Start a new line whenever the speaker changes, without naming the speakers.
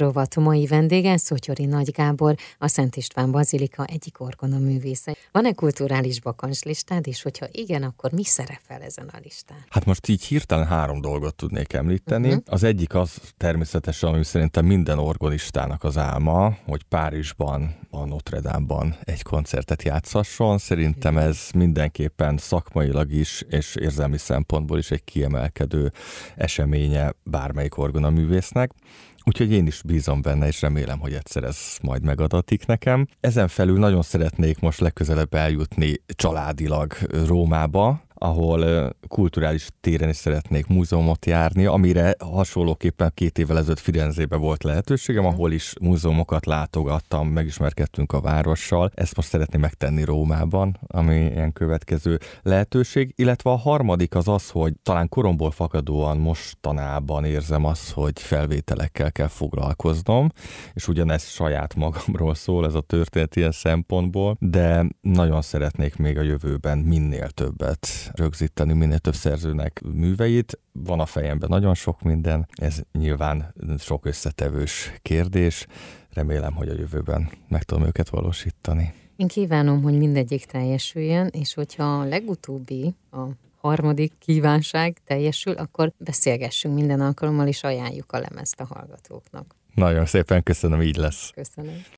Rovat mai vendége Szotyori Nagy Gábor, a Szent István Bazilika egyik orgona művésze. Van-e kulturális bakancslistád, és hogyha igen, akkor mi szerepel ezen a listán?
Hát most így hirtelen három dolgot tudnék említeni. Uh-huh. Az egyik az természetesen, ami szerintem minden orgonistának az álma, hogy Párizsban, a Notre Dame-ban egy koncertet játszasson. Szerintem ez mindenképpen szakmailag is, és érzelmi szempontból is egy kiemelkedő eseménye bármelyik orgona művésznek. Úgyhogy én is bízom benne, és remélem, hogy egyszer ez majd megadatik nekem. Ezen felül nagyon szeretnék most legközelebb eljutni családilag Rómába, ahol kulturális téren is szeretnék múzeumot járni, amire hasonlóképpen két évvel ezelőtt Firenzébe volt lehetőségem, ahol is múzeumokat látogattam, megismerkedtünk a várossal. Ezt most szeretném megtenni Rómában, ami ilyen következő lehetőség. Illetve a harmadik az az, hogy talán koromból fakadóan mostanában érzem azt, hogy felvételekkel kell foglalkoznom, és ugyanez saját magamról szól ez a történet ilyen szempontból, de nagyon szeretnék még a jövőben minél többet rögzíteni minél több szerzőnek műveit. Van a fejemben nagyon sok minden, ez nyilván sok összetevős kérdés. Remélem, hogy a jövőben meg tudom őket valósítani.
Én kívánom, hogy mindegyik teljesüljön, és hogyha a legutóbbi, a harmadik kívánság teljesül, akkor beszélgessünk minden alkalommal, és ajánljuk a lemezt a hallgatóknak.
Nagyon szépen köszönöm, így lesz.
Köszönöm.